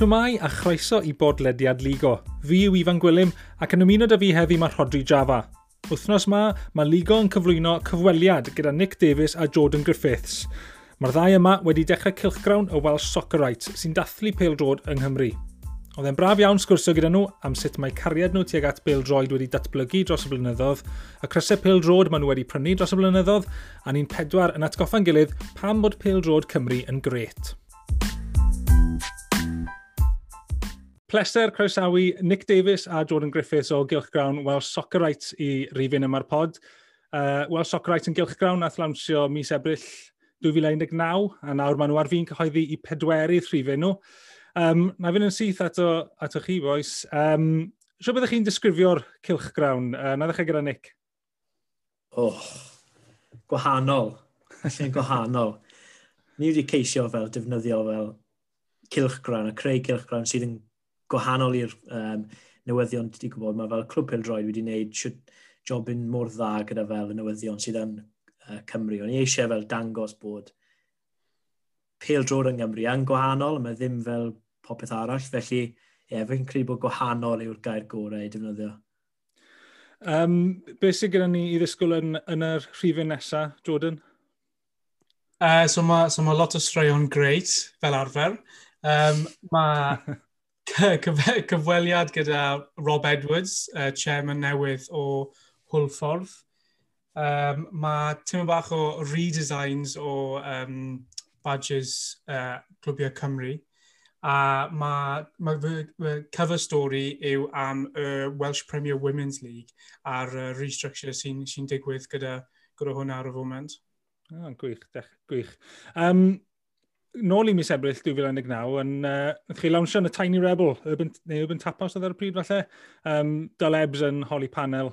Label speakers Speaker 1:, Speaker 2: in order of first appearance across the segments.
Speaker 1: Siwmai a chroeso i bodlediad Ligo. Fi yw Ifan Gwilym ac yn ymuno dy fi heddi mae Rodri Java. Wythnos ma, mae Ligo yn cyflwyno cyfweliad gyda Nick Davies a Jordan Griffiths. Mae'r ddau yma wedi dechrau cilchgrawn y Welsh Soccerite sy'n dathlu peldrod yng Nghymru. Oedd e'n braf iawn sgwrsio gyda nhw am sut mae cariad nhw tuag at peldroed wedi datblygu dros y blynyddoedd, y crysau peldrod maen nhw wedi prynu dros y blynyddoedd, a ni'n pedwar yn atgoffa'n gilydd pam bod peldrod Cymru yn gret. Pleser croesawu Nick Davis a Jordan Griffiths o Gylchgrawn Welsh Soccerite i rifin yma'r pod. Uh, Welsh Soccerite yn Gylchgrawn nath lawnsio mis Ebrill 2019 a nawr maen nhw ar fi'n cyhoeddi i pedwerydd rhifau nhw. Um, na fynd yn syth ato, ato chi, boes. Um, Sio byddwch chi'n disgrifio'r Cylchgrawn? Uh, na ddechrau gyda Nick.
Speaker 2: Oh, gwahanol. Allan gwahanol. Ni wedi ceisio fel defnyddio fel Cylchgrawn a creu Cylchgrawn sydd yn gwahanol i'r um, newyddion ti gwybod, mae fel Clwb Pildroed wedi gwneud job yn mor dda gyda fel y newyddion sydd yn uh, Cymru. Ond i eisiau fel dangos bod Pildroed yn Cymru yn gwahanol, mae ddim fel popeth arall, felly ie, yeah, fe'n credu bod gwahanol yw'r gair gorau i defnyddio.
Speaker 1: Um, be sydd gyda ni i ddisgwyl yn, yn yr rhifau nesaf, Jordan?
Speaker 3: Uh, so mae so ma lot o straeon greit, fel arfer. Um, mae cyfweliad gyda Rob Edwards, uh, chairman newydd o Hwlffordd. Um, mae tymor bach o redesigns o um, badges uh, Clwbiau Cymru. A mae ma cover story yw am y Welsh Premier Women's League a'r uh, restructure sy'n sy digwydd gyda, gyda hwnna ar y foment.
Speaker 1: Oh, gwych, dech, gwych. Um, nôl i mis Ebrill 2019, yn, uh, chi lawnsio yn y Tiny Rebel, Urban, neu Urban Tapas oedd ar y pryd falle, um, Dylebs yn holi panel.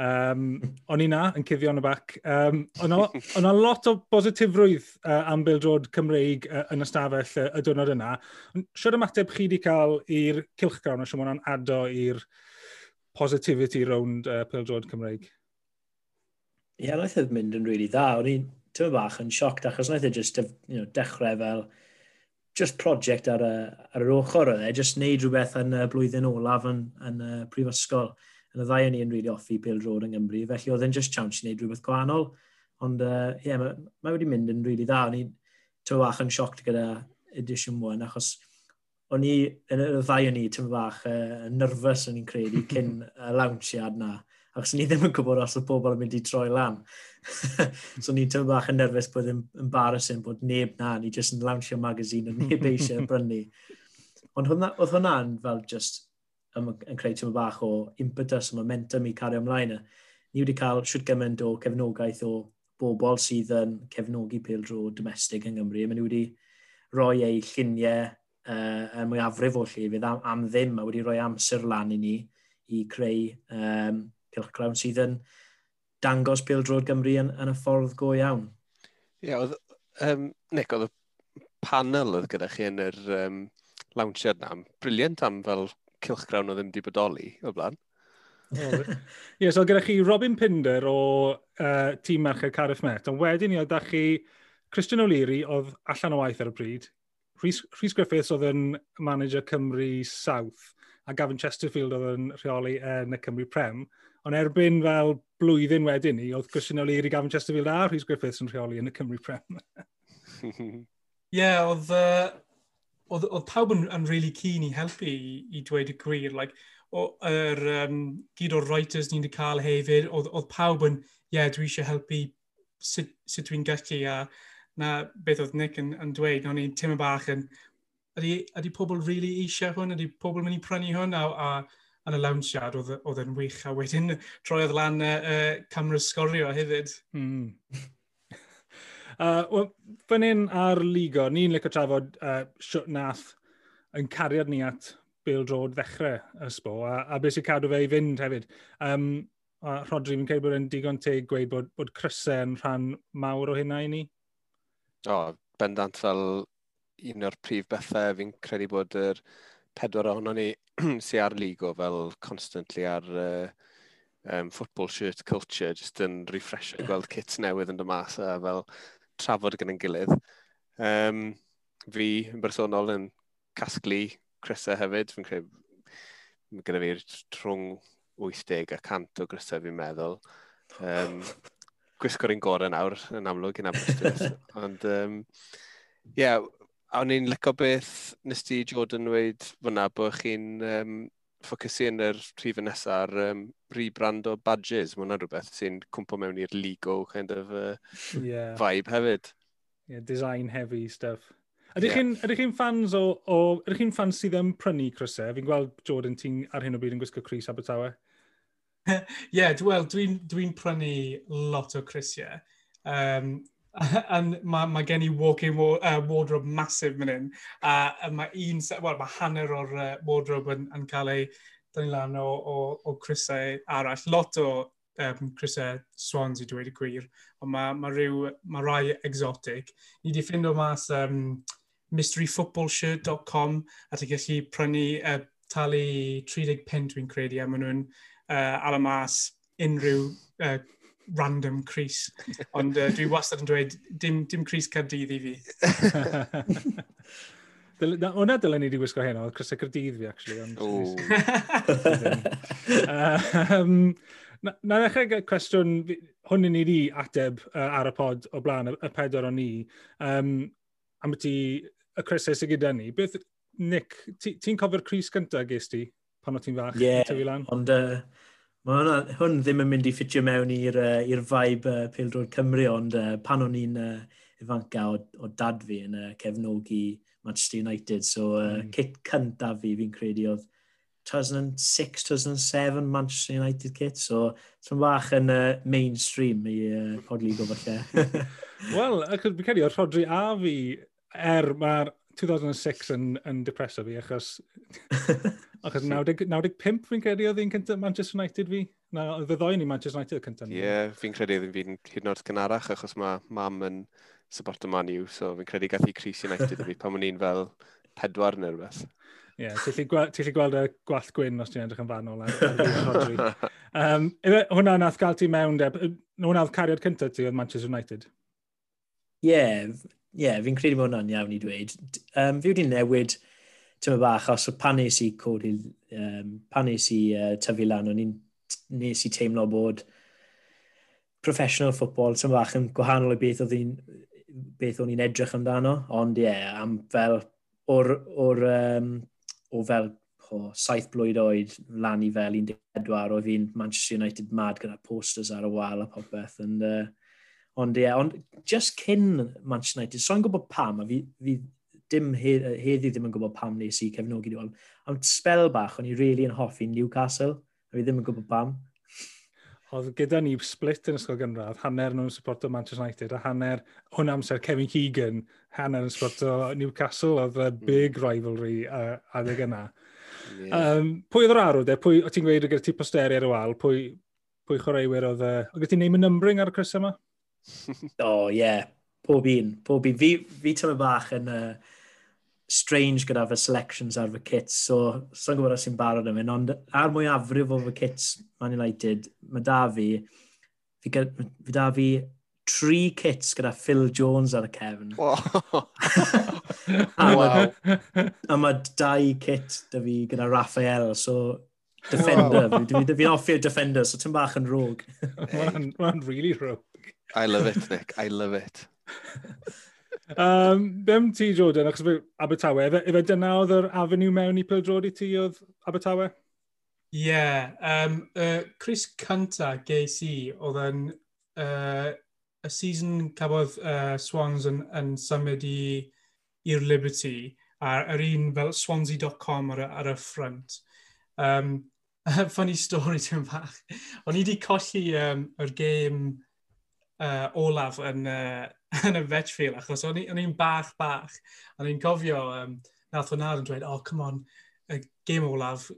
Speaker 1: Um, o'n i na, yn cuddio yn y bac. Um, o'n a lot o bositifrwydd uh, am bildrod Cymreig uh, yn ystafell uh, y diwrnod yna. Siwr ymateb chi wedi cael i'r cilchgrawn o Siamon ado i'r positivity rownd uh, pildrod Cymreig?
Speaker 2: Ie, yeah, naeth mynd e yn rili really dda. O'n i'n tyma bach yn sioct achos wnaeth e just you know, dechrau fel just project ar, y, ar yr ochr oedd e, just wneud rhywbeth yn y blwyddyn olaf yn, yn y prifysgol. Yn y ddau o'n i'n really offi Bill Road yng Nghymru, felly oedd e'n just chance i wneud rhywbeth gwahanol. Ond uh, yeah, mae, mae wedi mynd yn really dda. O'n i tyma bach yn sioct gyda edition 1 achos o'n i, yn y ddau o'n i, tyma bach uh, nervous o'n i'n credu cyn y launchiad na achos ni ddim yn gwybod os y pobl yn mynd i troi lan. so ni'n tymlo bach yn nerfus bod yn embarrassing bod neb na, ni jyst yn lawnsio magazine o neb eisiau brynu. Ond hwnna, oedd hwnna'n fel just yn, yn creu tymlo bach o impetus o momentum i cario ymlaen. E. Ni wedi cael siwt gymaint o cefnogaeth o bobl sydd yn cefnogi peldro domestig yng Nghymru. Mae nhw wedi rhoi eu lluniau uh, yn mwyafrif o llefydd am, am ddim a wedi rhoi amser lan i ni i creu um, cylchgrawn sydd yn dangos Drod Gymru yn, yn y ffordd go iawn.
Speaker 4: Ie, yeah, oedd, um, Nick, oedd y panel oedd gyda chi yn yr um, lawnsiad na, briliant am fel cilchgrawn oedd ddim wedi bodoli o blaen.
Speaker 1: Ie, yeah, so gyda chi Robin Pinder o uh, tîm Merched Cardiff Met, ond wedyn i oedd da chi Christian O'Leary oedd allan o waith ar y bryd, Rhys, Rhys Griffiths oedd yn manager Cymru South, a Gavin Chesterfield oedd yn rheoli yn y Cymru Prem, Ond erbyn fel blwyddyn wedyn ni, oedd Christian O'Leary, Gavin Chesterfield a Rhys Griffiths yn rheoli yn y Cymru Prem.
Speaker 3: Ie, yeah, oedd... Uh... Oedd, oedd pawb yn, yn really keen i helpu i, i dweud y gwir. Like, o, er, um, gyd o'r writers ni'n cael hefyd, oedd, oedd pawb yn, ie, yeah, dwi eisiau helpu sut, sut dwi'n gallu a na beth oedd Nick yn, yn dweud, o'n i'n teimlo bach yn, ydy, ydy pobl really eisiau hwn, ydy pobl mynd i prynu hwn, a, a yn y lawnsiad oedd, oedd yn wych, a wedyn troedd lan y uh, uh, camera sgorio hefyd. Mm.
Speaker 1: uh, well, fan hyn ar Ligo, ni'n licio trafod uh, siwt nath yn cariad ni at Bill Drod ddechrau y sbo, a, a beth sy'n cadw fe i fynd hefyd. Um, a Rodri, fi'n credu bod yn digon teg gweud bod, bod crysau yn rhan mawr o hynna i ni?
Speaker 4: O, oh, bendant fel un o'r prif bethau, fi'n credu bod yr pedwar ohono ni sy ar Ligo fel constantly ar uh, um, football shirt culture, just yn refresher gweld kits newydd yn dymas a fel trafod gyda'n gilydd. Um, fi, yn bersonol, yn casglu crysau hefyd. Fi'n credu mae gyda fi'r trwng 80 a 100 o grysau fi'n meddwl. Um, gwisgo'r un gorau nawr yn amlwg yn Aberystwyth. Ond, um, yeah, A o'n i'n lyco beth nes ti, Jordan, dweud fyna bod chi'n um, ffocysu yn yr rhif yn nesaf ar um, rebrand o badges. Mae hwnna'n rhywbeth sy'n cwmpo mewn i'r Lego kind of uh, yeah. vibe hefyd.
Speaker 1: Yeah, design heavy stuff. Ydych yeah. chi'n fans o, o ydych chi'n fans sydd yn prynu crysau? Fi'n gweld Jordan ti'n ar hyn o bryd yn gwisgo Cris Abertawe.
Speaker 3: Ie, yeah, wel, dwi'n dwi, prynu lot o crisiau. Um, and mae ma gen i walk-in wa uh, wardrobe masif mynd hyn. Uh, mae un, well, mae hanner o'r uh, wardrobe yn, yn cael ei dynnu lan o, o, o crisau arall. Lot o um, crisau swans i dweud y gwir, ond mae ma rhyw, mae rai exotic. Ni wedi ffind o mas um, mysteryfootballshirt.com a ti'n gallu prynu uh, talu 30 pint dwi'n credu a maen nhw'n uh, ala mas unrhyw uh, random Cris. Ond uh, dwi wastad yn dweud, dim, dim Cris Cardydd i fi.
Speaker 1: Hwna dylen ni wedi gwisgo heno, oedd Crisau Cardydd fi, actually. Ond, um, na, na ddechrau cwestiwn, hwn ni wedi ateb uh, ar y pod o blaen, y, y pedwar o'n ni, um, am ti y Crisau sydd gyda ni. Beth, Nick, ti'n ti cofio'r Cris gyntaf gest ti pan o ti'n fach?
Speaker 2: Ie, yeah, ond uh, Mae hwnna, hwn ddim yn mynd i ffitio mewn i'r uh, vibe uh, Pildrod Cymru, ond uh, pan o'n i'n uh, ifanca o, o dad fi yn uh, cefnogi Manchester United, so uh, mm. kit cyntaf fi fi'n credu oedd 2006, 2007 Manchester United kit, so tyn bach yn uh, mainstream i uh, podligo falle.
Speaker 1: Wel, ac yn credu o'r Rodri a fi, er mae'r 2006 yn, yn depreso fi, achos Achos 95 fi'n credu oedd un cyntaf Manchester United fi. Na, oedd y ddoen ni Manchester United y cyntaf.
Speaker 4: Ie, yeah, fi'n credu oedd fi'n hyd yn oed gynarach, achos mae mam yn support y Man U, so fi'n credu gath i Cris United fi pan o'n i'n fel pedwar neu rhywbeth.
Speaker 1: Ie, yeah, ti'n lli gweld y gwallt gwyn os ti'n edrych yn fanol um, Hwna nath gael ti mewn, de, hwnna oedd cariad cyntaf ti oedd Manchester United?
Speaker 2: Ie, yeah, yeah, fi'n credu bod hwnna'n iawn i dweud. Um, fi wedi newid tyw'n bach, os o pan nes i codi, um, pan nes i uh, tyfu lan, o'n i'n nes i teimlo bod professional football, ti'n bach yn gwahanol i beth oedd i'n beth o'n i'n edrych amdano, ond ie, yeah, am fel o'r, or, um, o fel o saith blwydd oed lan i fel 14 oedd fi'n Manchester United mad gyda posters ar y wal a popeth. And, uh, ond ie, yeah, ond just cyn Manchester United, so'n gwybod pam, a fi, fi dim heddi ddim yn gwybod pam nes i cefnogi nhw. Am, spel bach, o'n i really yn hoffi Newcastle, a fi ddim yn gwybod pam.
Speaker 1: Oedd gyda ni split yn ysgol gynradd, hanner nhw'n supporto Manchester United, a hanner hwn amser Kevin Keegan, hanner yn supporto Newcastle, oedd y hmm. big rivalry uh, adeg yna. Yeah. Um, pwy oedd yr arwyd e? Pwy, o ti'n gweud gyda ti posteri ar y wal, pwy, pwy chwaraewyr oedd... Uh, o gyda ti'n neud y numbering ar y crys yma?
Speaker 2: o, oh, ie. Yeah. Pob un. Pob un. Fi, fi tyma bach yn... Uh, strange gyda fy selections ar fy kits, so sa'n gwybod os i'n barod am hyn, ond ar mwyafrif o fy kits Man United, mae da fi, fi, fi da fi tri kits gyda Phil Jones ar y cefn. Wow. a mae ma dau kit da fi gyda Raphael, so defender. Wow. Fi'n fi offi defender, so ti'n bach yn rog.
Speaker 1: Mae'n really rog.
Speaker 4: I love it, Nick. I love it.
Speaker 1: Um, Bem ti, Jordan, achos fe Abertawe, efe, efe dyna oedd yr avenue mewn i pildrod i ti oedd Abertawe?
Speaker 3: Ie, yeah, um, uh, Chris cynta geis i oedd yn uh, y season cafodd uh, Swans yn, yn symud i'r Liberty a'r yr un fel swansea.com ar, ar y ffrant. Um, funny story ti'n fach. O'n i wedi colli um, yr gêm uh, olaf yn uh, yn y Vetfield, achos o'n i'n bach, bach. O'n i'n cofio, um, nath o'n yn dweud, oh, come on, y gêm olaf,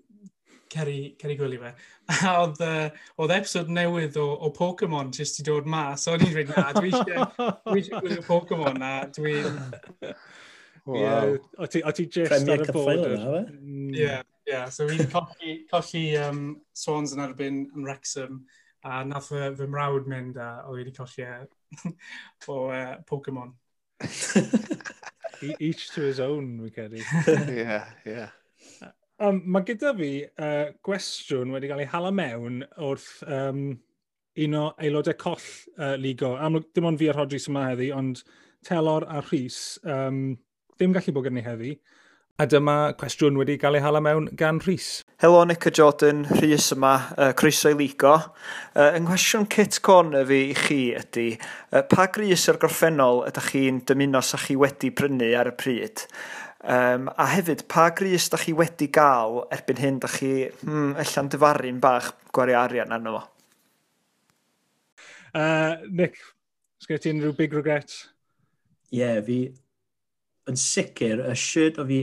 Speaker 3: Ceri, Ceri Gwylio fe. A oedd, uh, oedd episod newydd o, o Pokemon jyst i dod mas. O'n i'n dweud, na, dwi eisiau gwylio Pokemon na. Dwi'n...
Speaker 1: Wow. Yeah. O ti, o just ar y bod. Mm.
Speaker 3: Ie, ie. So fi'n colli, colli um, Swans yn erbyn yn Wrexham. A nath fy, fy mrawd mynd a oedd wedi colli e, o uh, Pokemon.
Speaker 1: E-, each to his own, we
Speaker 4: cedi. yeah, yeah.
Speaker 1: Uh, um, mae gyda fi uh, gwestiwn wedi cael ei hala mewn wrth um, un o aelodau coll uh, ligo. Amlwg, dim ond fi a'r Rodris yma heddi, ond Telor a Rhys um, ddim gallu bod gen i heddi. A dyma cwestiwn wedi cael ei hala mewn gan Rhys.
Speaker 5: Helo Nick a Jordan, Rhys yma, uh, Croeso i Ligo. Uh, yng nghwestiwn Kit Corner fi i chi ydy, uh, pa gris ar gorffennol ydych chi'n dymuno sa chi wedi brynu ar y pryd? Um, a hefyd, pa gris ydych chi wedi gael erbyn hyn ydych chi, hmm, allan dyfaru'n bach gwario arian arno fo?
Speaker 1: Uh, Nick, sgwyd ti unrhyw big regrets?
Speaker 2: Ie, yeah, fi yn sicr, y shirt o fi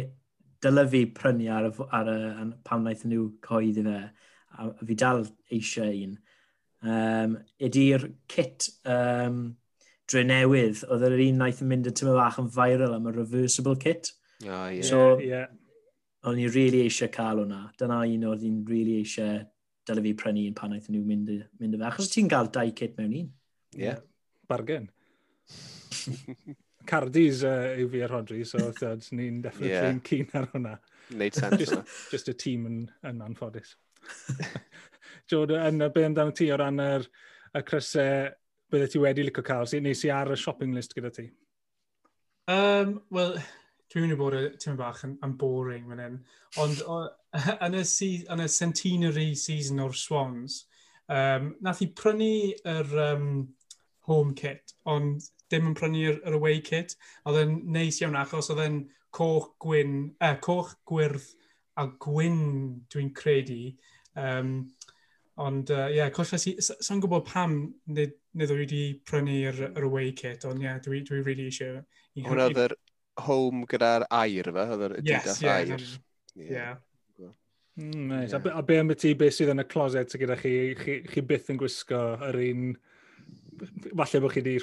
Speaker 2: dyle fi prynu ar, y, ar y, pam wnaeth nhw coedd i fe, a fi dal eisiau un, um, ydy'r kit um, dre newydd, oedd yr un wnaeth yn mynd yn tymor bach yn viral am y reversible kit.
Speaker 4: Oh, yeah.
Speaker 2: So,
Speaker 1: yeah.
Speaker 2: o'n i'n really eisiau cael hwnna. Dyna un oedd i'n really eisiau dyle fi prynu un pan wnaethon nhw mynd, mynd y fe. Achos ti'n cael dau kit mewn un.
Speaker 4: Ie, yeah.
Speaker 1: bargain. Cardis uh, yw fi ar Rodri, so ni'n definitely
Speaker 4: yeah.
Speaker 1: keen ar hwnna.
Speaker 4: Neud sense
Speaker 1: just, just y tîm yn, yn anffodus. Jod, yn be amdano ti o ran yr y crysau bydde ti wedi licio cael, sy'n nes i ar y shopping list gyda ti?
Speaker 3: Um, Wel, dwi'n mynd i bod y tîm bach yn, yn boring fan hyn, ond yn y, yn y centenary season o'r Swans, um, nath i prynu yr um, home kit, ond dim yn prynu'r yr away kit. Oedd e'n neis iawn achos oedd e'n coch gwyn, eh, coch gwyrdd a gwyn dwi'n credu. Um, ond ie, uh, yeah, colles i, sa'n gwybod pam nid, nid oedd wedi prynu'r away kit, ond ie, yeah, dwi, dwi really eisiau...
Speaker 4: Hwna oedd yr home gyda'r air fe, oedd yr
Speaker 3: yes, yeah,
Speaker 4: air.
Speaker 3: Ie. Yeah.
Speaker 1: Mm, nice.
Speaker 4: yeah.
Speaker 1: A, be, a be am y ti beth sydd yn y closet gyda chi, chi, chi byth yn gwisgo yr un... Uh, falle bod chi wedi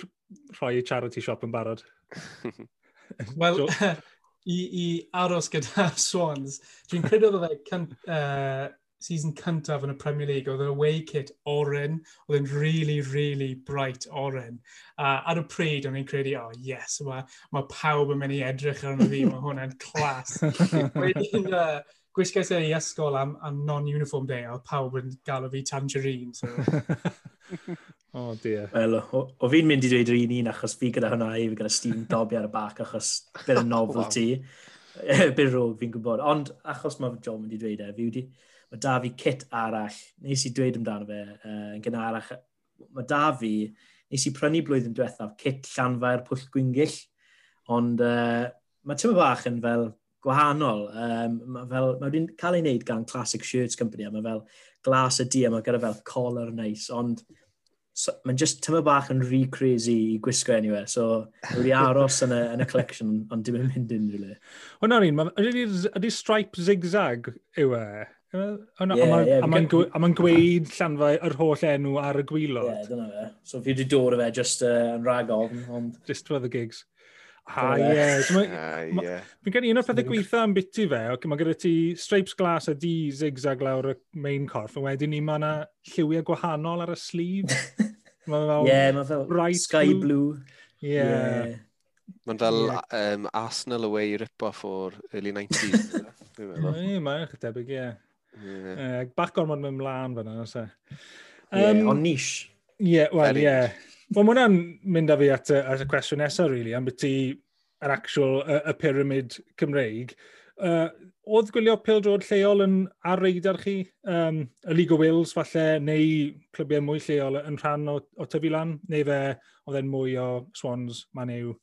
Speaker 1: rhoi i charity shop yn barod.
Speaker 3: Wel,
Speaker 1: so,
Speaker 3: i, i aros gyda Swans, dwi'n credu oedd e can, uh, season cyntaf yn y Premier League, oedd yn away kit oren, oedd yn really, really bright oren. Uh, ar y pryd, o'n i'n credu, oh yes, mae ma pawb yn mynd i edrych arno fi, mae hwnna'n clas. Wedyn, uh, gwisgais e i ysgol am, am non-uniform day, oedd pawb yn galw fi tangerine. So.
Speaker 1: Oh dear.
Speaker 2: Wel, o, o fi'n mynd i dweud yr un un achos fi gyda hwnna i, fi gyda Steam Dobby ar y bac achos bydd y novelty. wow. bydd rog fi'n gwybod. Ond achos mae John mynd i dweud e, fi wedi, mae da fi kit arall. Nes i dweud amdano fe uh, yn gynharach. Mae da fi, nes i prynu blwyddyn diwethaf kit llanfair pwll gwyngill. Ond uh, mae tyma bach yn fel gwahanol. Um, mae fel, mae wedi'n cael ei wneud gan Classic Shirts Company a mae fel glas y di a mae gyda fel collar nice. Ond so, mae'n just tyma bach yn rhy crazy i gwisgo anyway, so wedi aros yn y, yn y collection, ond dim yn mynd unrhyw le.
Speaker 1: Wel, na'r un, ydy, ydy stripe zigzag yw e?
Speaker 2: e?
Speaker 1: A mae'n gweud llanfau yr holl enw ar y gwylod.
Speaker 2: Ie, yeah, dyna fe. So fi wedi dod o fe just uh, yn rag ofn, ond...
Speaker 1: Just for the gigs. Ha,
Speaker 4: ah,
Speaker 1: ah,
Speaker 4: ie.
Speaker 1: Fi'n gen i un o'r pethau gweitha am biti fe, Okay, mae gyda ti stripes glas a di zigzag lawr y main corff, a wedyn ni mae yna lliwiau gwahanol ar y sleeve. Mae fel...
Speaker 2: yeah, mae fel
Speaker 1: bright
Speaker 2: sky
Speaker 1: blue. Ie.
Speaker 2: Yeah. Yeah.
Speaker 4: Mae'n fel
Speaker 1: yeah.
Speaker 4: um, Arsenal away rip-off o'r early 90s.
Speaker 1: Ie, mae'n eich debyg, ie.
Speaker 4: Yeah.
Speaker 1: Uh, bach gormod mewn mlaen fyna, os e.
Speaker 2: Um,
Speaker 1: yeah,
Speaker 2: on niche.
Speaker 1: Ie, yeah,
Speaker 4: wel,
Speaker 1: ie. Wel, mae hwnna'n mynd â fi at y, at y cwestiwn nesaf, really, am beth ti yr actual, y, y pyramid Cymreig. Uh, oedd gwylio pildrod lleol yn ar reidar chi, um, y League of Wales falle, neu clybiau mwy lleol yn rhan o, o tyfu lan, neu fe oedd e'n mwy o Swans, man yw?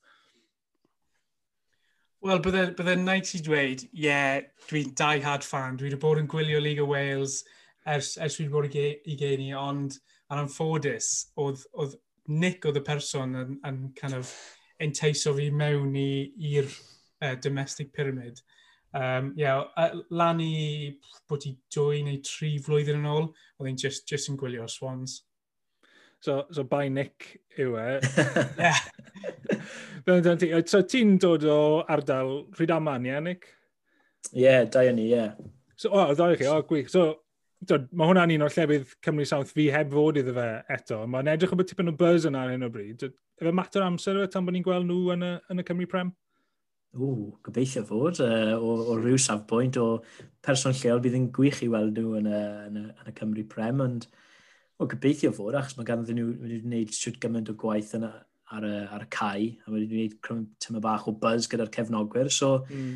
Speaker 3: Wel, bydde'n bydde naid i dweud, ie, yeah, dwi'n die-hard fan, dwi wedi bod yn gwylio League of Wales ers, ers dwi wedi bod i, i geni, ond yn anffodus, oedd, oedd Nick oedd y person yn, yn kind of enteiso fi mewn i'r uh, domestic pyramid. Um, yeah, lan i bod i dwy neu tri flwyddyn yn ôl, oedd hi'n just, just yn gwylio Swans.
Speaker 1: So, so by Nick yw e.
Speaker 3: yeah.
Speaker 1: ti, so ti'n dod o ardal Rhydaman, ie, Nick?
Speaker 2: Ie, yeah, da ni, ie. Yeah.
Speaker 1: So, o, oh, ddau chi, o, gwych. So, dod, mae hwnna'n un o'r llefydd Cymru South fi heb fod iddo fe eto. Mae'n edrych o beth tipyn o buzz yna ar hyn o bryd. Efe mater amser yw e tan bod ni'n gweld nhw yn y, yn y Cymru Prem?
Speaker 2: Ww, gobeithio fod, uh, o, o rhyw safbwynt o person lleol bydd yn gwych i weld nhw yn y, yn y, yn y Cymru Prem, ond o gobeithio fod, achos mae ganddyn nhw wedi gwneud siwt gymaint o gwaith yna ar, y, ar y cae, a wedi gwneud tyma bach o buzz gyda'r cefnogwyr, so mm.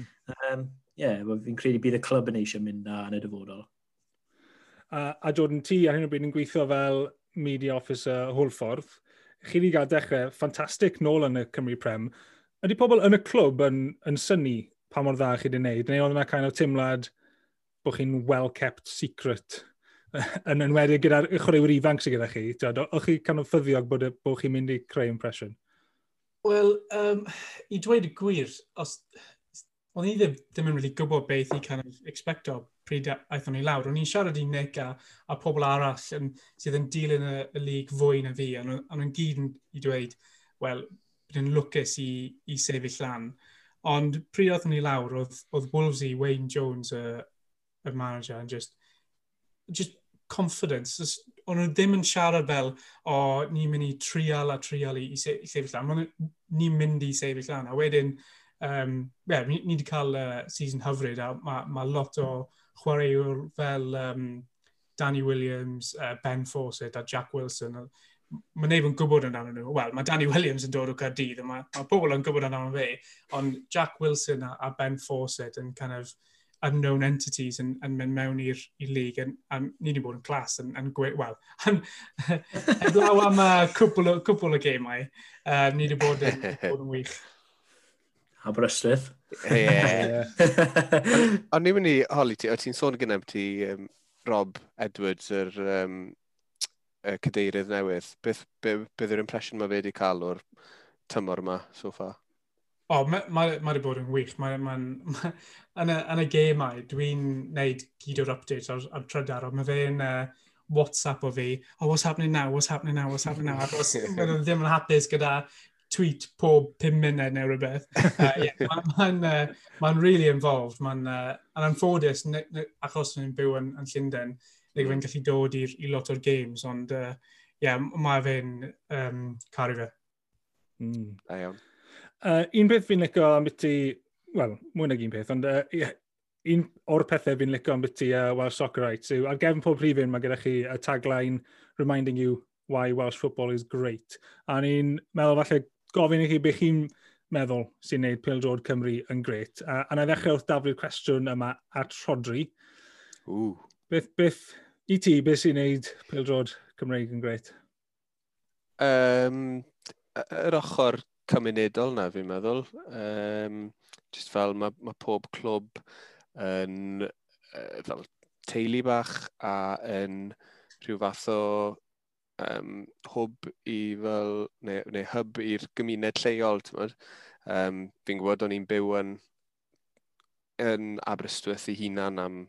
Speaker 2: um, yeah, fi'n credu bydd y clwb yn eisiau mynd na yn y dyfodol.
Speaker 1: A, a Jordan, ti ar hyn o bryd yn gweithio fel media officer Hwlffordd, chi wedi cael dechrau ffantastig nôl yn y Cymru Prem, Ydy pobl yn y clwb yn, yn syni pa mor dda chi wedi wneud, neu oedd yna kind of teimlad bod chi'n well-kept secret yn enwedig gyda'r chwaraewyr ifanc sydd gyda chi? O'ch chi kind of ffyddiog bod, bod chi'n mynd i creu impression?
Speaker 3: Wel, um, i dweud y gwir, os, o'n i ddim, ddim yn really gwybod beth i kind of expecto pryd aethon ni lawr. O'n i'n siarad i Nick a, a pobl arall yn, sydd yn dilyn y, y lig fwy na fi, ond nhw'n gyd yn i dweud, wel, bydden lwcus i, i sefyll lan. Ond pryd oedd ni lawr, oedd, oedd Wolves i Wayne Jones, y, y manager, and just, just confidence. O'n nhw ddim yn siarad fel, o, oh, ni'n mynd i trial a trial i, i, se, i sefyll lan. Ni'n mynd i sefyll lan. A wedyn, um, yeah, ni, ni wedi cael uh, season hyfryd, a mae ma lot o chwaraewr fel um, Danny Williams, uh, Ben Fawcett a Jack Wilson mae neb yn gwybod amdano nhw. Wel, mae Danny Williams yn dod o Cardydd, mae, mae pobl yn gwybod amdano fe, ond Jack Wilson a, a Ben Fawcett yn kind of unknown entities yn, yn mynd mewn i'r lig. A ni wedi bod yn clas yn, yn gweud, wel, heblaw am uh, cwbl o, cwpl o gemau, uh, ni wedi bod yn, bod yn wych.
Speaker 2: Aberystwyth.
Speaker 4: Ie. Ond ni'n mynd i holi ti, o ti'n sôn gynnaf ti um, Rob Edwards, yr er, um, y cadeirydd newydd, beth, be, beth yw'r impression mae fe wedi cael o'r tymor yma so far?
Speaker 3: O, oh, mae wedi ma, ma bod yn wych. Mae, ma, ma, yn, y, yn y gemau, dwi'n neud gyd o'r updates ar, ar trydar, ond mae fe'n uh, WhatsApp o fi, oh, what's happening now, what's happening now, what's happening now. achos os mae'n ddim yn hapus gyda tweet pob 5 munud neu rhywbeth. Uh, yeah, mae'n ma, ma, uh, ma really involved. Mae'n uh, anffodus, achos ni'n byw yn, yn Llundain, like, fe'n gallu dod i, i lot o'r games, ond uh, yeah, mae fe'n um, caru fe.
Speaker 4: Mm. Da iawn.
Speaker 1: Uh, un peth fi'n licio am byti, wel, mwy nag un peth, ond uh, yeah, un o'r pethau fi'n licio am byti uh, Welsh Soccer Rights yw, ar gefn pob rhifin mae gyda chi a tagline reminding you why Welsh football is great. A ni'n meddwl falle gofyn i chi beth chi'n meddwl sy'n neud Pil Drod Cymru yn gret. A, a na ddechrau wrth daflu'r cwestiwn yma at Rodri.
Speaker 4: Ooh.
Speaker 1: Beth, beth I ti, beth sy'n neud pildrod Cymreig yn greit?
Speaker 4: Um, yr ochr cymunedol na, fi'n meddwl. Um, just fel mae ma pob clwb yn uh, fel teulu bach a yn rhyw fath o um, hwb i fel, neu, neu hub i'r gymuned lleol, Um, fi'n gwybod o'n i'n byw yn, yn Aberystwyth i hunan am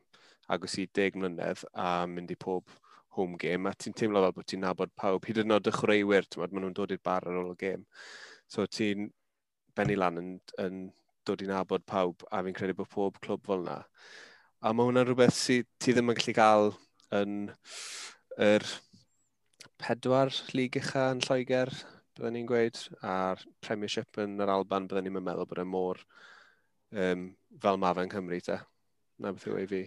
Speaker 4: agos i deg mlynedd a mynd i pob home game, a ti'n teimlo fel bod ti'n nabod pawb, hyd yn oed y chreuwyr, ti'n maen nhw'n dod i'r bar ar ôl y gêm. So ti'n benni lan yn, yn dod i nabod pawb, a fi'n credu bod pob clwb fel yna. A mae hwnna'n rhywbeth sydd ti ddim yn gallu cael yn yr pedwar lig ucha yn Lloegr, byddwn ni'n gweud, a'r Premiership yn yr Alban, byddwn ni'n meddwl bod e mor um, fel mae yn Cymru, te. Na beth yw ei fi.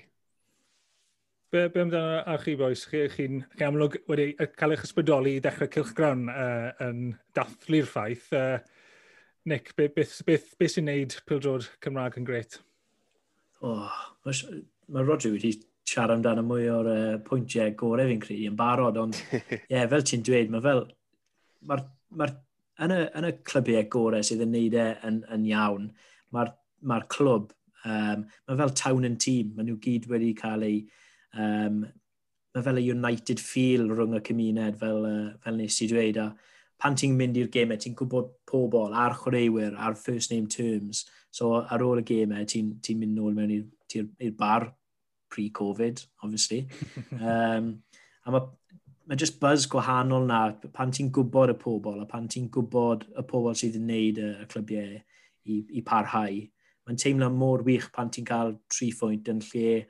Speaker 1: Be, be amdano a chi boes? Chi'n chi, chi amlwg wedi cael eich ysbrydoli i ddechrau Cilchgrawn uh, yn dathlu'r ffaith. Uh, Nick, beth, beth, beth, beth sy'n neud pildrod Cymraeg yn gret?
Speaker 2: Oh, mae ma Roger wedi siarad amdano mwy o'r uh, pwyntiau gorau fi'n credu yn barod, ond ie, yeah, fel ti'n dweud, mae fel, mae'r, mae yn, y, yn y clybiau gorau sydd yn neud e yn, yn iawn, mae'r ma clwb, um, mae fel tawn yn tîm, maen nhw gyd wedi cael eu Um, mae fel y united feel rhwng y cymuned fel, uh, fel nes i dweud. A pan ti'n mynd i'r gemau, ti'n gwybod pobl a'r chwaraewyr a'r first name terms. So ar ôl y gemau, ti'n ti mynd nôl mewn i'r bar pre-Covid, obviously. um, a mae ma just buzz gwahanol na pan ti'n gwybod y pobl a pan ti'n gwybod y pobl sydd yn neud y, y clybiau i, i parhau. Mae'n teimlo mor wych pan ti'n cael tri phwynt yn lle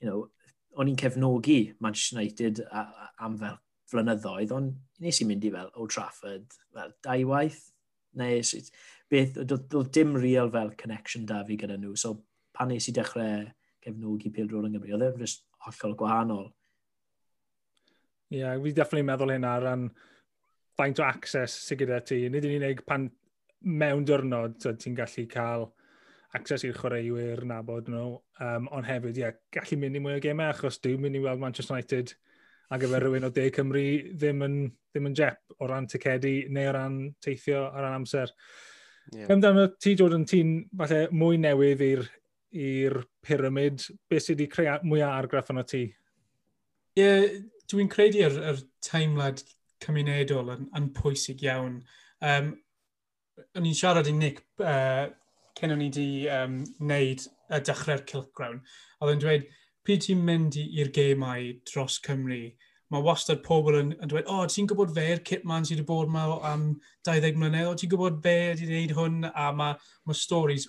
Speaker 2: you know, o'n i'n cefnogi Manchester United a, a, am fel flynyddoedd, ond nes i mynd i fel Old Trafford, fel dau waith, neu beth, doedd dim real fel connection da fi gyda nhw, so pan nes i dechrau cefnogi Pildrod yn Gymru, oedd e'n just hollol gwahanol.
Speaker 1: Ie, yeah, fi definitely meddwl hyn ar ran faint o access sy'n gyda ti. Nid yn unig pan mewn diwrnod ti'n gallu cael access i'r chwaraewyr nabod nhw, um, ond hefyd, ie, yeah, gallu mynd i mwy o gemau, achos dwi'n mynd i weld Manchester United a gyfer rhywun o De Cymru ddim yn, ddim yn jep o ran ticedi neu o ran teithio o ran amser. Yeah. Amdano ti, Jordan, ti'n falle mwy newydd i'r pyramid, beth sydd wedi creu mwyaf argraff yno ti?
Speaker 3: Ie, yeah, dwi'n credu yr, yr teimlad cymunedol yn, yn pwysig iawn. Um, o'n i'n siarad i Nick uh, cyn o'n i wedi um, wneud y dechrau'r Cilcgrawn, oedd yn dweud, pryd ti'n mynd i'r gemau dros Cymru, mae wastad pobl yn, yn dweud, o, oh, ti'n gwybod fe'r Kitman sydd wedi bod yma am 20 mlynedd, o, ti'n gwybod fe wedi gwneud hwn, a mae ma stories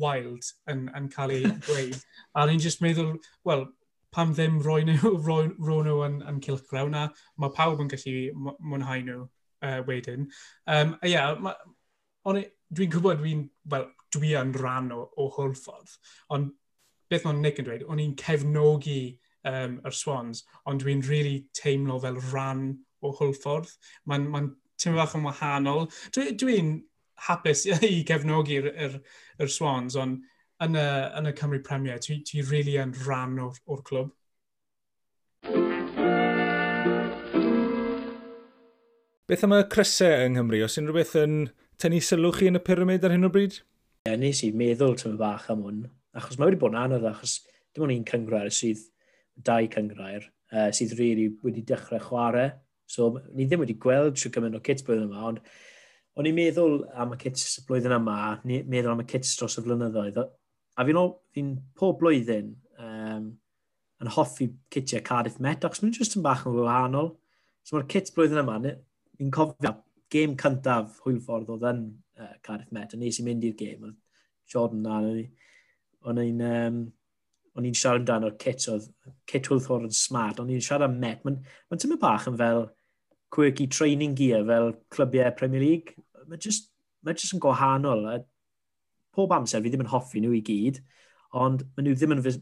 Speaker 3: wild yn, yn cael ei dweud. a ni'n just meddwl, wel, pam ddim roi nhw, roi, roi nhw yn, yn cilchgrawn, a mae pawb yn gallu mwynhau nhw uh, wedyn. Um, a ia, yeah, dwi'n gwybod, dwi'n, well, dwi yn rhan o, o hwlffordd. Ond beth mae'n Nick yn dweud, o'n i'n cefnogi um, yr Swans, ond dwi'n really teimlo fel rhan o hwlffordd. Mae'n ma, n, ma teimlo bach yn wahanol. Dwi'n dwi, hapus i cefnogi'r er, er Swans, ond yn y, yn y Cymru Premier, ti, ti really yn rhan o'r, or clwb.
Speaker 1: Beth am y crysau yng Nghymru? Os unrhyw beth yn tynnu sylw chi yn y pyramid ar hyn o bryd?
Speaker 2: Ie, nes i meddwl tyma bach am hwn, achos mae wedi bod yn anodd, achos dim ond un cyngrair sydd, dau cyngrair, uh, sydd rili really wedi dechrau chwarae. So, ni ddim wedi gweld trwy gymaint o kits blwyddyn yma, ond o'n i'n meddwl am y kits blwyddyn yma, ni meddwl am y kits dros y flynyddoedd, a fi'n fi pob blwyddyn um, yn hoffi kitiau Cardiff Met, achos mae'n jyst yn bach yn wahanol. So mae'r kits blwyddyn yma, ni'n cofio gêm cyntaf hwylffordd oedd yn uh, Cardiff Met, a nes i mynd i'r gêm, oedd Jordan na, o'n i'n um, o'n i'n siarad amdano o'r kit oedd kit hwlffordd yn smart, o'n i'n siarad am Met. Mae'n ma tymor bach yn fel quirky training gear fel clybiau Premier League. Mae just, ma just yn gwahanol. A pob amser fi ddim yn hoffi nhw i gyd, ond maen nhw ddim yn fel,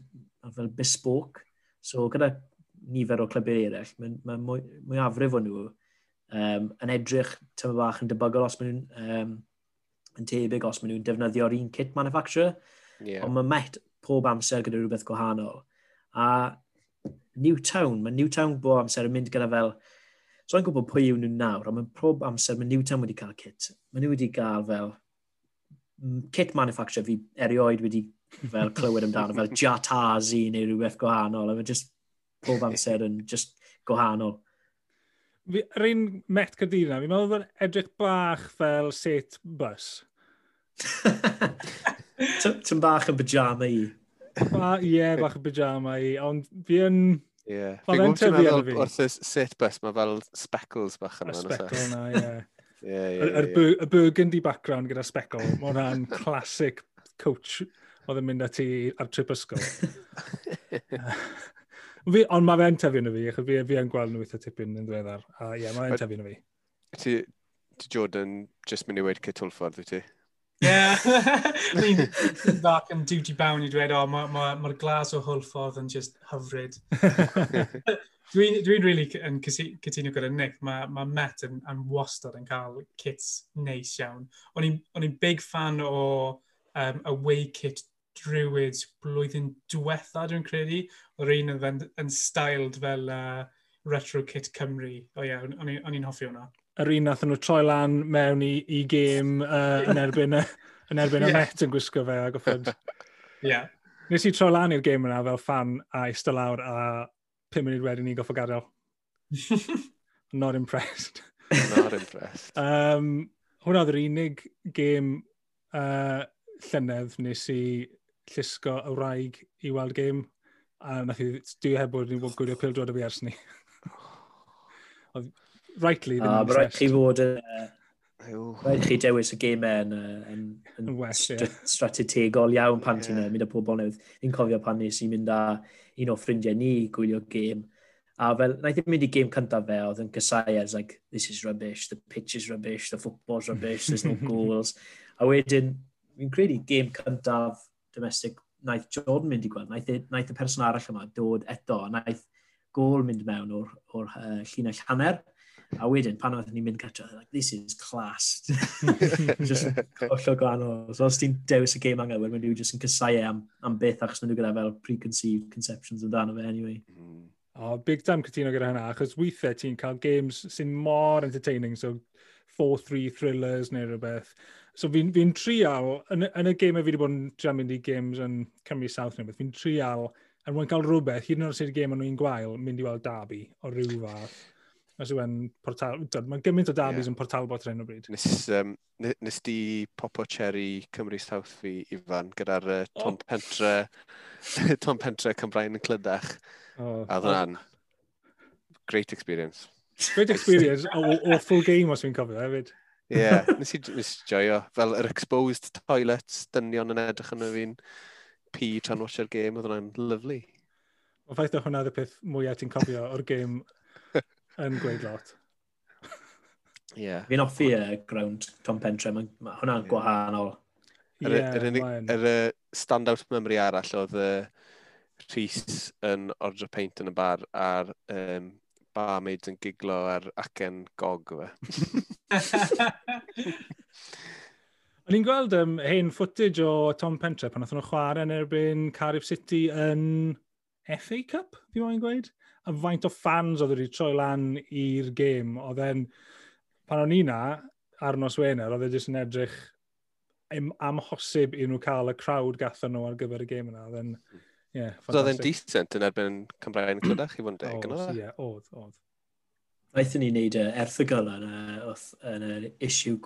Speaker 2: fel bespoke. So gyda nifer o clybiau eraill, mae'n ma mwy, mwy afrif o nhw um, yn edrych tymor bach yn debygol os maen nhw'n um, yn tebyg os maen nhw'n defnyddio'r un kit manufacturer. Yeah. Ond mae Met pob amser gyda rhywbeth gwahanol. A Newtown, mae Newtown bob amser yn mynd gyda fel, so i'n gwybod pwy yw nhw nawr, ond mae pob amser mae Newtown wedi cael kit. Mae nhw wedi cael fel kit manufacturer fi erioed wedi fel clywed amdano, fel Jatazi neu rhywbeth gwahanol, a mae just pob amser yn just gwahanol
Speaker 1: yr un met cydina, fi'n meddwl bod edrych bach fel set bus.
Speaker 2: Ty'n bach yn pyjama i.
Speaker 1: Ie, yeah, bach yn pyjama i, ond fi yn...
Speaker 4: Ie. Fi'n gwybod meddwl wrth y set bus, mae fel speckles bach
Speaker 1: yma. Y speckle e? na, ie. Y burgundy background gyda speckle, mae hwnna'n classic coach oedd yn mynd ati ar trip ysgol. Fi, ond mae fe'n tyfu yna fi, achos fi, fi yn gweld nhw eitha tipyn yn ddiweddar. A ie, yeah, mae'n tyfu yna fi.
Speaker 4: Ti, ti Jordan, just mynd i wedi cytwlffordd, wyt ti?
Speaker 3: Ie. Fi'n bac yn duty bound i dweud, o, mae'r ma, ma glas o hwlffordd yn just hyfryd. Dwi'n dwi really yn cytuno gyda Nick, mae ma Met yn, yn wastad yn cael kits neis iawn. O'n i'n big fan o um, away kit drywyd blwyddyn diwetha, dwi'n credu, o'r un yn, yn styled fel uh, Retro Kit Cymru. O ie, yeah, o'n i'n hoffi hwnna.
Speaker 1: Yr un nath nhw troi lan mewn i, i gêm uh, yn erbyn yn erbyn yeah. y met yn gwisgo fe a goffod.
Speaker 3: Ie. Yeah.
Speaker 1: Nes i troi lan i'r gêm yna fel fan a eistedd lawr a 5 munud wedyn ni goffo gadael. Not impressed.
Speaker 4: Not impressed.
Speaker 1: um, hwnna oedd yr unig gêm uh, llynedd nes i llusgo y wraig i weld gêm, a nath i, dwi e heb bod ni'n bod gwylio pildroed o fi ers ni. rightly ddim
Speaker 2: ah, yn obsessed. Rhaid chi fod yn... Uh, Rhaid chi dewis y gemau yn, yn, yn well, st yeah. strategol iawn pan yeah. ti'n mynd â pobl newydd. Fi'n cofio pan nes i mynd â un o ffrindiau ni gwylio gêm. A fel, na i ddim mynd i gêm cyntaf fe, oedd yn cysau as like, this is rubbish, the pitch is rubbish, the football's rubbish, there's no goals. a wedyn, fi'n credu gêm cyntaf domestic, naeth Jordan mynd i gweld, naeth, e, naeth y person arall yma dod eto, naeth gol mynd mewn o'r, or, uh, llinell hanner. A wedyn, pan oedden ni'n mynd gatra, like, this is class. just hollol gwahanol. So os ti'n dewis y game anghywir, mae nhw just yn cysau e am, am beth achos nhw gyda fel preconceived conceptions amdano fe anyway.
Speaker 1: Mm. Oh, big time cytuno gyda hynna, achos weithiau ti'n cael games sy'n mor entertaining, so 4-3 thrillers neu rhywbeth, So fi'n fi, trial, yn, yn y game fi wedi bod yn trial mynd i games yn Cymru South neu beth, fi'n trial, yn mwyn cael rhywbeth, hyd yn oed sydd game yn nhw'n gwael, mynd i weld dabi o ryw fath. Os yw portal... Mae gymaint o dabis yeah. yn portal bot ar o bryd.
Speaker 4: Nes, um, nes di popo cherry Cymru South fi, Ifan, gyda'r uh, Tom oh. Pentre... Tom Pentre Cymraen yn clydach. Oh, a ddyn oh. great experience.
Speaker 1: Great experience. o, o full game os fi'n cofio hefyd.
Speaker 4: Ie, yeah, nes i joio. Fel yr exposed toilets, dynion yn edrych yn y fi'n pi tra'n watcher game, oedd hwnna'n lyflu.
Speaker 1: Ond ffaith o hwnna y peth mwyaf ti'n cofio o'r game yn gweud lot.
Speaker 2: Yeah. Fi'n offi y uh, ground Tom Pentre, mae ma hwnna'n yeah. gwahanol.
Speaker 4: Yr yeah, er, er, er, er, stand-out memory arall oedd uh, Rhys yn ordro paint yn y bar a'r um, barmaids yn giglo ar acen gog fe.
Speaker 1: O'n i'n gweld um, hen footage o Tom Pentre pan oedd nhw chwarae yn erbyn Cardiff City yn FA Cup, fi moyn gweud? A faint o fans oedd wedi troi lan i'r gêm. Oedd e'n, pan o'n i na, ar nos Wener, oedd e jyst yn edrych amhosib i nhw cael y crowd gatho nhw ar gyfer y gêm yna. Oedden, ie,
Speaker 4: yeah, fantastic. Oedd e'n decent yn erbyn Cymraeg yn clydach i fod yn deg,
Speaker 1: oedd? Ie, oedd, oedd.
Speaker 2: Aethon ni wneud y erthigol yna yn y issue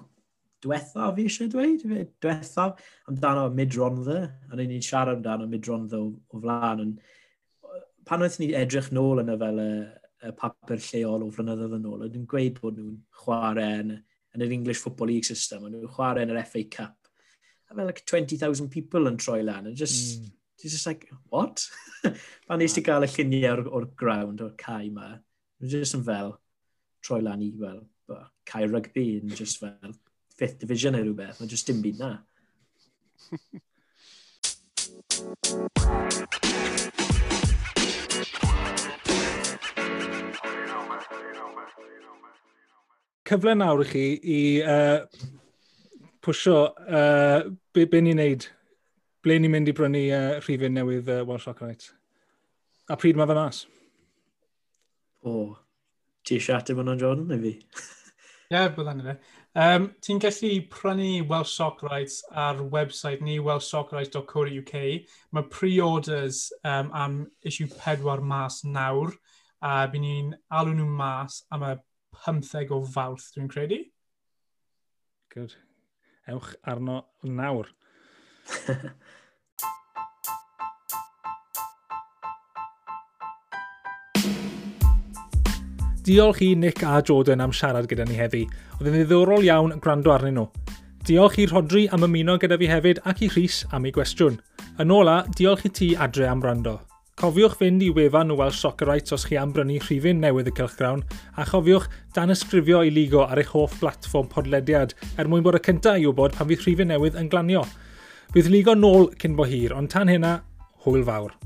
Speaker 2: diwethaf, fi eisiau dweud, diwethaf, amdano midrondda, a ni'n ni'n siarad amdano midrondda o, o flaen. Yn, pan oedd ni edrych nôl yna fel y, y papur lleol o flynyddoedd yn ôl, ydyn gweud bod nhw'n chwarae yn, yn yr English Football League system, nhw'n chwarae yn yr FA Cup. A fel like 20,000 people yn troi lan, and just, mm. just like, what? pan nes ti gael y lluniau o'r, or ground, o'r cae yma, nhw'n just yn fel, troi lan i fel cael rugby yn just fel fifth division neu rhywbeth. Mae just dim byd na.
Speaker 1: Cyfle nawr i chi i uh, pwysio uh, be, be ni'n neud, ble ni'n mynd i brynu uh, rhifin newydd uh, Welsh Rock Night. A pryd mae fe mas?
Speaker 2: O, oh, Ti eisiau ateb hwnna'n Jordan, neu fi?
Speaker 3: Ie, yeah, bydda'n fe. Um, Ti'n gallu prynu Welsh Soccer Rights ar website ni, welshsoccerrights.co.uk. Mae pre-orders um, am issue 4 mas nawr, a by ni'n alw nhw mas am y 15 o fawrth, dwi'n credu.
Speaker 1: Good. Ewch arno nawr. Diolch i Nick a Jordan am siarad gyda ni heddi. Oedd yn ddiddorol iawn gwrando arnyn nhw. Diolch i Rodri am ymuno gyda fi hefyd ac i Rhys am ei gwestiwn. Yn ola, diolch i ti adre am rando. Cofiwch fynd i wefan Welsh Soccer Rights os chi am brynu rhifin newydd y Cylchgrawn, a chofiwch dan ysgrifio i ligo ar eich hoff blatfform podlediad er mwyn bod y cyntaf i wybod pan fydd rhifin newydd yn glanio. Bydd ligo nôl cyn bo hir, ond tan hynna, hwyl fawr.